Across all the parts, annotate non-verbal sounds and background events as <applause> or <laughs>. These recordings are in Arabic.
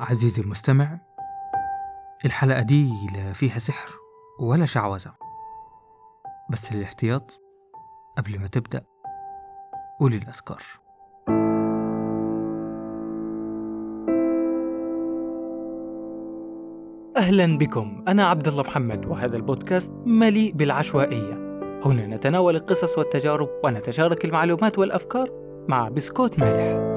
عزيزي المستمع الحلقة دي لا فيها سحر ولا شعوذة. بس للاحتياط قبل ما تبدأ قول الأذكار. أهلا بكم. أنا عبد الله محمد وهذا البودكاست مليء بالعشوائية. هنا نتناول القصص والتجارب ونتشارك المعلومات والأفكار مع بسكوت مالح.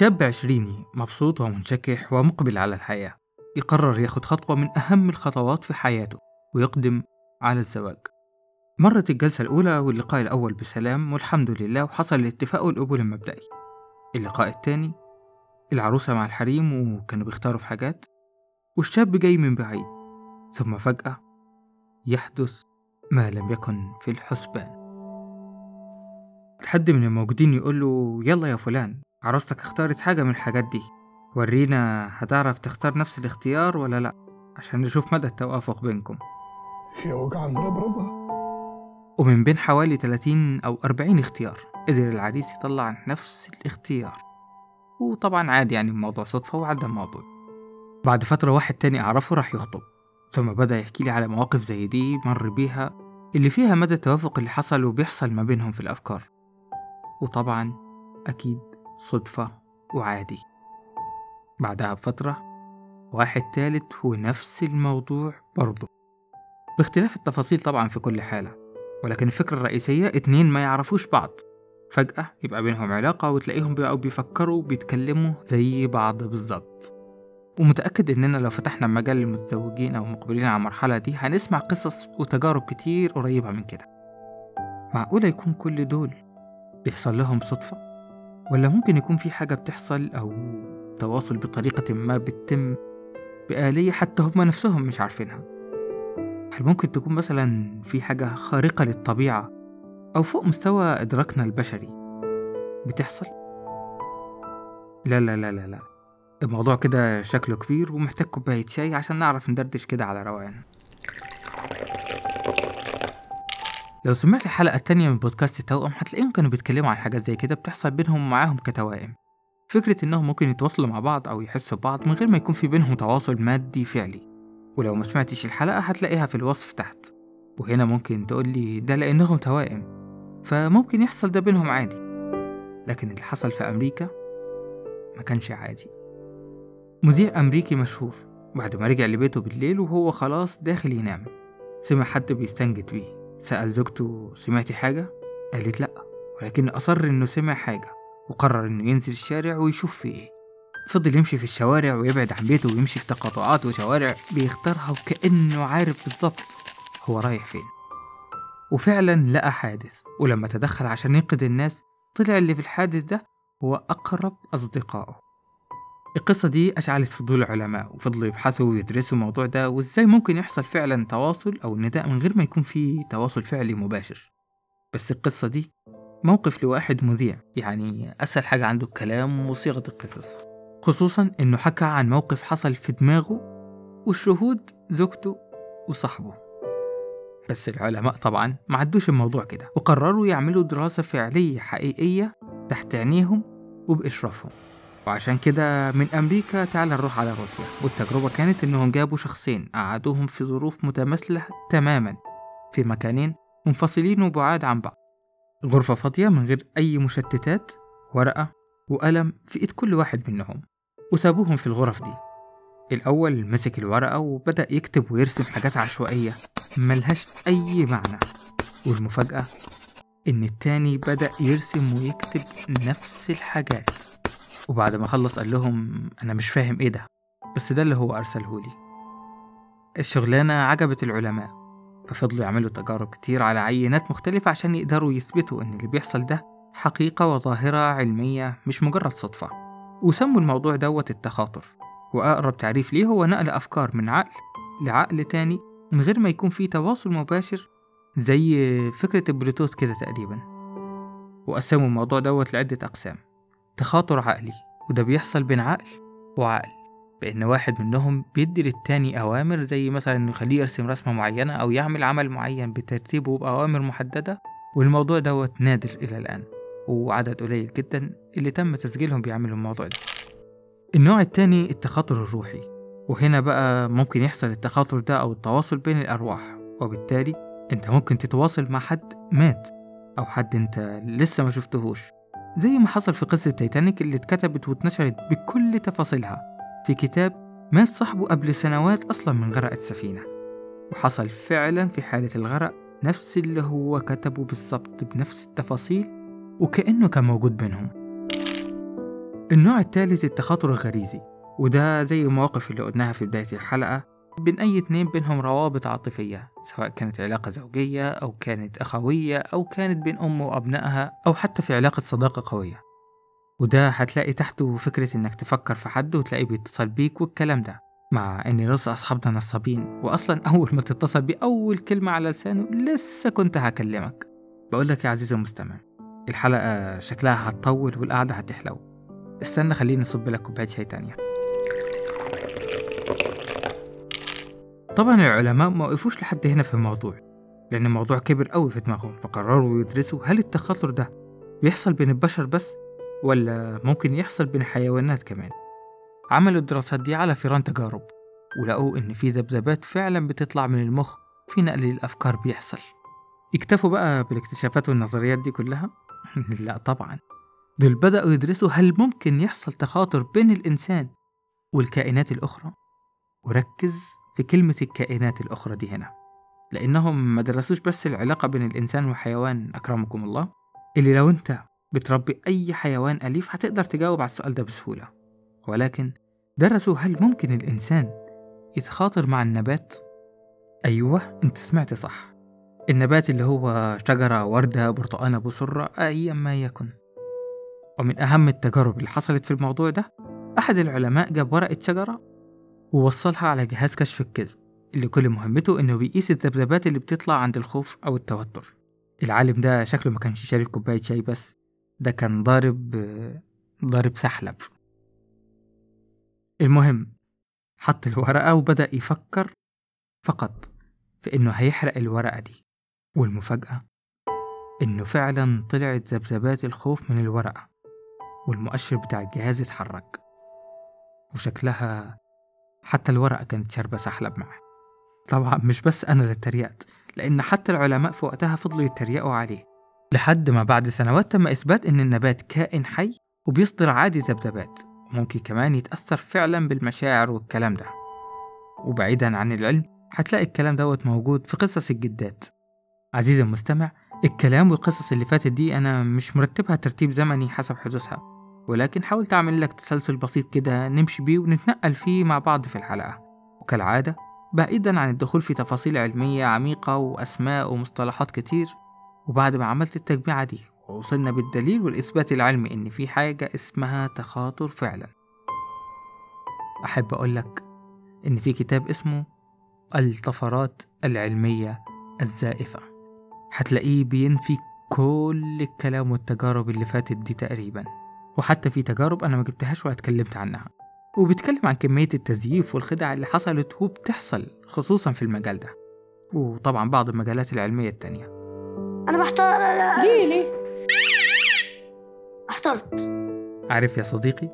شاب عشريني مبسوط ومنشكح ومقبل على الحياة يقرر ياخد خطوة من أهم الخطوات في حياته ويقدم على الزواج. مرت الجلسة الأولى واللقاء الأول بسلام والحمد لله وحصل الاتفاق والقبول المبدئي. اللقاء الثاني العروسة مع الحريم وكانوا بيختاروا في حاجات والشاب جاي من بعيد ثم فجأة يحدث ما لم يكن في الحسبان. حد من الموجودين يقول له يلا يا فلان. عروستك اختارت حاجة من الحاجات دي. ورينا هتعرف تختار نفس الاختيار ولا لأ عشان نشوف مدى التوافق بينكم. يا وجع المربربة ومن بين حوالي 30 أو 40 اختيار قدر العريس يطلع نفس الاختيار. وطبعا عادي يعني الموضوع صدفة وعدى الموضوع. بعد فترة واحد تاني أعرفه راح يخطب ثم بدأ يحكي لي على مواقف زي دي مر بيها اللي فيها مدى التوافق اللي حصل وبيحصل ما بينهم في الأفكار. وطبعا أكيد صدفة وعادي. بعدها بفترة واحد تالت ونفس الموضوع برضه. باختلاف التفاصيل طبعا في كل حالة ولكن الفكرة الرئيسية اتنين ما يعرفوش بعض. فجأة يبقى بينهم علاقة وتلاقيهم بقوا بيفكروا وبيتكلموا زي بعض بالظبط. ومتأكد إننا لو فتحنا مجال للمتزوجين أو مقبلين على المرحلة دي هنسمع قصص وتجارب كتير قريبة من كده. معقولة يكون كل دول بيحصل لهم صدفة؟ ولا ممكن يكون في حاجة بتحصل أو تواصل بطريقة ما بتتم بآلية حتى هم نفسهم مش عارفينها؟ هل ممكن تكون مثلا في حاجة خارقة للطبيعة أو فوق مستوى إدراكنا البشري بتحصل؟ لا لا لا لا لا. الموضوع كده شكله كبير ومحتاج كوباية شاي عشان نعرف ندردش كده على روقان. لو سمعت الحلقة التانية من بودكاست التوأم هتلاقيهم كانوا بيتكلموا عن حاجات زي كده بتحصل بينهم ومعاهم كتوائم. فكرة إنهم ممكن يتواصلوا مع بعض أو يحسوا ببعض من غير ما يكون في بينهم تواصل مادي فعلي. ولو ما سمعتش الحلقة هتلاقيها في الوصف تحت. وهنا ممكن تقولي ده لأنهم توائم. فممكن يحصل ده بينهم عادي. لكن اللي حصل في أمريكا ما كانش عادي. مذيع أمريكي مشهور. بعد ما رجع لبيته بالليل وهو خلاص داخل ينام. سمع حد بيستنجد بيه. سأل زوجته سمعتي حاجة؟ قالت لأ ولكن أصر إنه سمع حاجة وقرر إنه ينزل الشارع ويشوف في إيه. فضل يمشي في الشوارع ويبعد عن بيته ويمشي في تقاطعات وشوارع بيختارها وكأنه عارف بالضبط هو رايح فين. وفعلا لقى حادث ولما تدخل عشان ينقذ الناس طلع اللي في الحادث ده هو أقرب أصدقائه. القصة دي أشعلت فضول العلماء وفضلوا يبحثوا ويدرسوا الموضوع ده وإزاي ممكن يحصل فعلا تواصل أو نداء من غير ما يكون في تواصل فعلي مباشر. بس القصة دي موقف لواحد مذيع يعني أسهل حاجة عنده الكلام وصيغة القصص. خصوصا إنه حكى عن موقف حصل في دماغه والشهود زوجته وصاحبه. بس العلماء طبعا ما عدوش الموضوع كده وقرروا يعملوا دراسة فعلية حقيقية تحت عينيهم وبإشرافهم. وعشان كده من أمريكا تعال نروح على روسيا. والتجربة كانت إنهم جابوا شخصين قعدوهم في ظروف متماثلة تماما في مكانين منفصلين وبعاد عن بعض. غرفة فاضية من غير أي مشتتات ورقة وقلم في إيد كل واحد منهم وسابوهم في الغرف دي. الأول مسك الورقة وبدأ يكتب ويرسم حاجات عشوائية ملهاش أي معنى. والمفاجأة إن التاني بدأ يرسم ويكتب نفس الحاجات. وبعد ما خلص قال لهم أنا مش فاهم إيه ده بس ده اللي هو أرسلهولي الشغلانة عجبت العلماء ففضلوا يعملوا تجارب كتير على عينات مختلفة عشان يقدروا يثبتوا إن اللي بيحصل ده حقيقة وظاهرة علمية مش مجرد صدفة. وسموا الموضوع دوت التخاطر وأقرب تعريف ليه هو نقل أفكار من عقل لعقل تاني من غير ما يكون في تواصل مباشر زي فكرة البلوتوث كده تقريبا. وقسموا الموضوع دوت لعدة أقسام. تخاطر عقلي وده بيحصل بين عقل وعقل بإن واحد منهم بيدي للتاني أوامر زي مثلا إنه يخليه يرسم رسمة معينة أو يعمل عمل معين بترتيبه بأوامر محددة والموضوع دوت نادر إلى الآن وعدد قليل جدا اللي تم تسجيلهم بيعملوا الموضوع ده. النوع التاني التخاطر الروحي وهنا بقى ممكن يحصل التخاطر ده أو التواصل بين الأرواح وبالتالي أنت ممكن تتواصل مع حد مات أو حد أنت لسه ما شفتهوش. زي ما حصل في قصة تايتانيك اللي اتكتبت واتنشرت بكل تفاصيلها في كتاب مات صاحبه قبل سنوات أصلا من غرق السفينة وحصل فعلا في حالة الغرق نفس اللي هو كتبه بالظبط بنفس التفاصيل وكأنه كان موجود بينهم. النوع الثالث التخاطر الغريزي وده زي المواقف اللي قلناها في بداية الحلقة بين أي اتنين بينهم روابط عاطفية سواء كانت علاقة زوجية أو كانت أخوية أو كانت بين أم وأبنائها أو حتى في علاقة صداقة قوية. وده هتلاقي تحته فكرة إنك تفكر في حد وتلاقيه بيتصل بيك والكلام ده. مع إن نص أصحابنا نصابين وأصلا <laughs> أول ما تتصل بيه أول كلمة على لسانه لسه كنت هكلمك. بقولك يا عزيزي المستمع الحلقة شكلها هتطول والقعدة هتحلو. استنى خليني أصب لك كوباية شاي تانية. طبعا العلماء ما وقفوش لحد هنا في الموضوع لأن الموضوع كبر قوي في دماغهم فقرروا يدرسوا هل التخاطر ده بيحصل بين البشر بس ولا ممكن يحصل بين الحيوانات كمان. عملوا الدراسات دي على فيران تجارب ولقوا إن في ذبذبات فعلا بتطلع من المخ وفي نقل للأفكار بيحصل. اكتفوا بقى بالاكتشافات والنظريات دي كلها؟ <laughs> لا طبعا. دول بدأوا يدرسوا هل ممكن يحصل تخاطر بين الإنسان والكائنات الأخرى. وركز في كلمة الكائنات الأخرى دي هنا. لأنهم ما درسوش بس العلاقة بين الإنسان والحيوان أكرمكم الله. اللي لو أنت بتربي أي حيوان أليف هتقدر تجاوب على السؤال ده بسهولة. ولكن درسوا هل ممكن الإنسان يتخاطر مع النبات؟ أيوة أنت سمعت صح. النبات اللي هو شجرة وردة برتقانة بصرة أيا ما يكن. ومن أهم التجارب اللي حصلت في الموضوع ده أحد العلماء جاب ورقة شجرة ووصلها على جهاز كشف الكذب اللي كل مهمته إنه بيقيس الذبذبات اللي بتطلع عند الخوف أو التوتر. العالم ده شكله ما كانش شارب كوباية شاي بس ده كان ضارب ضارب سحلب. المهم حط الورقة وبدأ يفكر فقط في إنه هيحرق الورقة دي. والمفاجأة إنه فعلا طلعت ذبذبات الخوف من الورقة والمؤشر بتاع الجهاز اتحرك. وشكلها حتى الورقة كانت شاربة سحلب معاه طبعا مش بس أنا اللي اتريقت لأن حتى العلماء في وقتها فضلوا يتريقوا عليه. لحد ما بعد سنوات تم إثبات إن النبات كائن حي وبيصدر عادي ذبذبات وممكن كمان يتأثر فعلا بالمشاعر والكلام ده. وبعيدا عن العلم هتلاقي الكلام دوت موجود في قصص الجدات. عزيزي المستمع الكلام والقصص اللي فاتت دي أنا مش مرتبها ترتيب زمني حسب حدوثها. ولكن حاولت أعمل لك تسلسل بسيط كده نمشي بيه ونتنقل فيه مع بعض في الحلقة. وكالعادة بعيدا عن الدخول في تفاصيل علمية عميقة وأسماء ومصطلحات كتير وبعد ما عملت التجميعة دي ووصلنا بالدليل والإثبات العلمي إن في حاجة اسمها تخاطر فعلا. أحب أقولك إن في كتاب اسمه الطفرات العلمية الزائفة. هتلاقيه بينفي كل الكلام والتجارب اللي فاتت دي تقريبا. وحتى في تجارب أنا ما جبتهاش ولا اتكلمت عنها. وبيتكلم عن كمية التزييف والخدع اللي حصلت وبتحصل خصوصا في المجال ده. وطبعا بعض المجالات العلمية التانية. أنا محتار ليه؟ ليه؟ احترت. عارف يا صديقي؟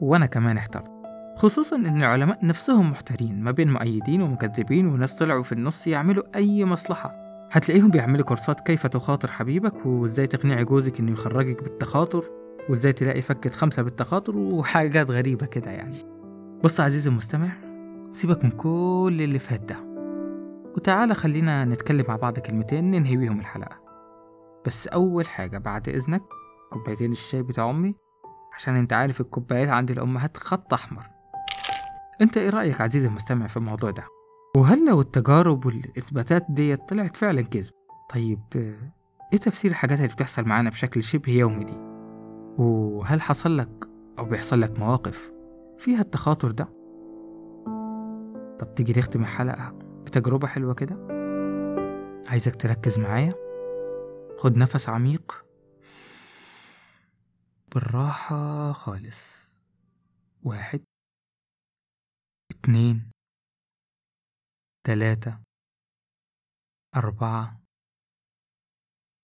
وأنا كمان احترت. خصوصا إن العلماء نفسهم محتارين ما بين مؤيدين ومكذبين وناس طلعوا في النص يعملوا أي مصلحة. هتلاقيهم بيعملوا كورسات كيف تخاطر حبيبك وإزاي تقنعي جوزك إنه يخرجك بالتخاطر. وازاي تلاقي فكة خمسة بالتخاطر وحاجات غريبة كده يعني. بص عزيزي المستمع سيبك من كل اللي فات ده. وتعالى خلينا نتكلم مع بعض كلمتين ننهي بيهم الحلقة. بس أول حاجة بعد إذنك كوبايتين الشاي بتاع أمي عشان أنت عارف الكوبايات عند الأمهات خط أحمر. أنت إيه رأيك عزيزي المستمع في الموضوع ده؟ وهل لو التجارب والإثباتات ديت طلعت فعلا كذب؟ طيب إيه تفسير الحاجات اللي بتحصل معانا بشكل شبه يومي دي؟ وهل حصل لك أو بيحصل لك مواقف فيها التخاطر ده؟ طب تيجي نختم الحلقة بتجربة حلوة كده؟ عايزك تركز معايا؟ خد نفس عميق. بالراحة خالص. واحد. اتنين. تلاتة. أربعة.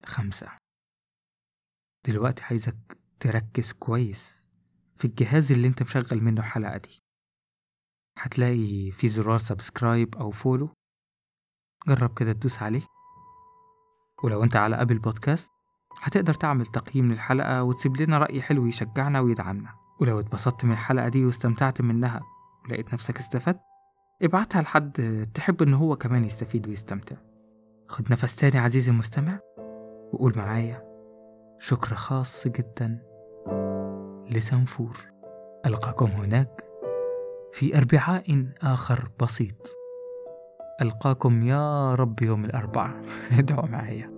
خمسة. دلوقتي عايزك تركز كويس في الجهاز اللي انت مشغل منه الحلقة دي. هتلاقي في زرار subscribe أو follow. جرب كده تدوس عليه. ولو انت على Apple Podcast هتقدر تعمل تقييم للحلقة وتسيب لنا رأي حلو يشجعنا ويدعمنا. ولو اتبسطت من الحلقة دي واستمتعت منها ولقيت نفسك استفدت ابعتها لحد تحب إن هو كمان يستفيد ويستمتع. خد نفس تاني عزيزي المستمع وقول معايا شكر خاص جدا لسنفور. ألقاكم هناك في أربعاء آخر بسيط. ألقاكم يا رب يوم الأربعاء. <laughs> ادعوا معايا.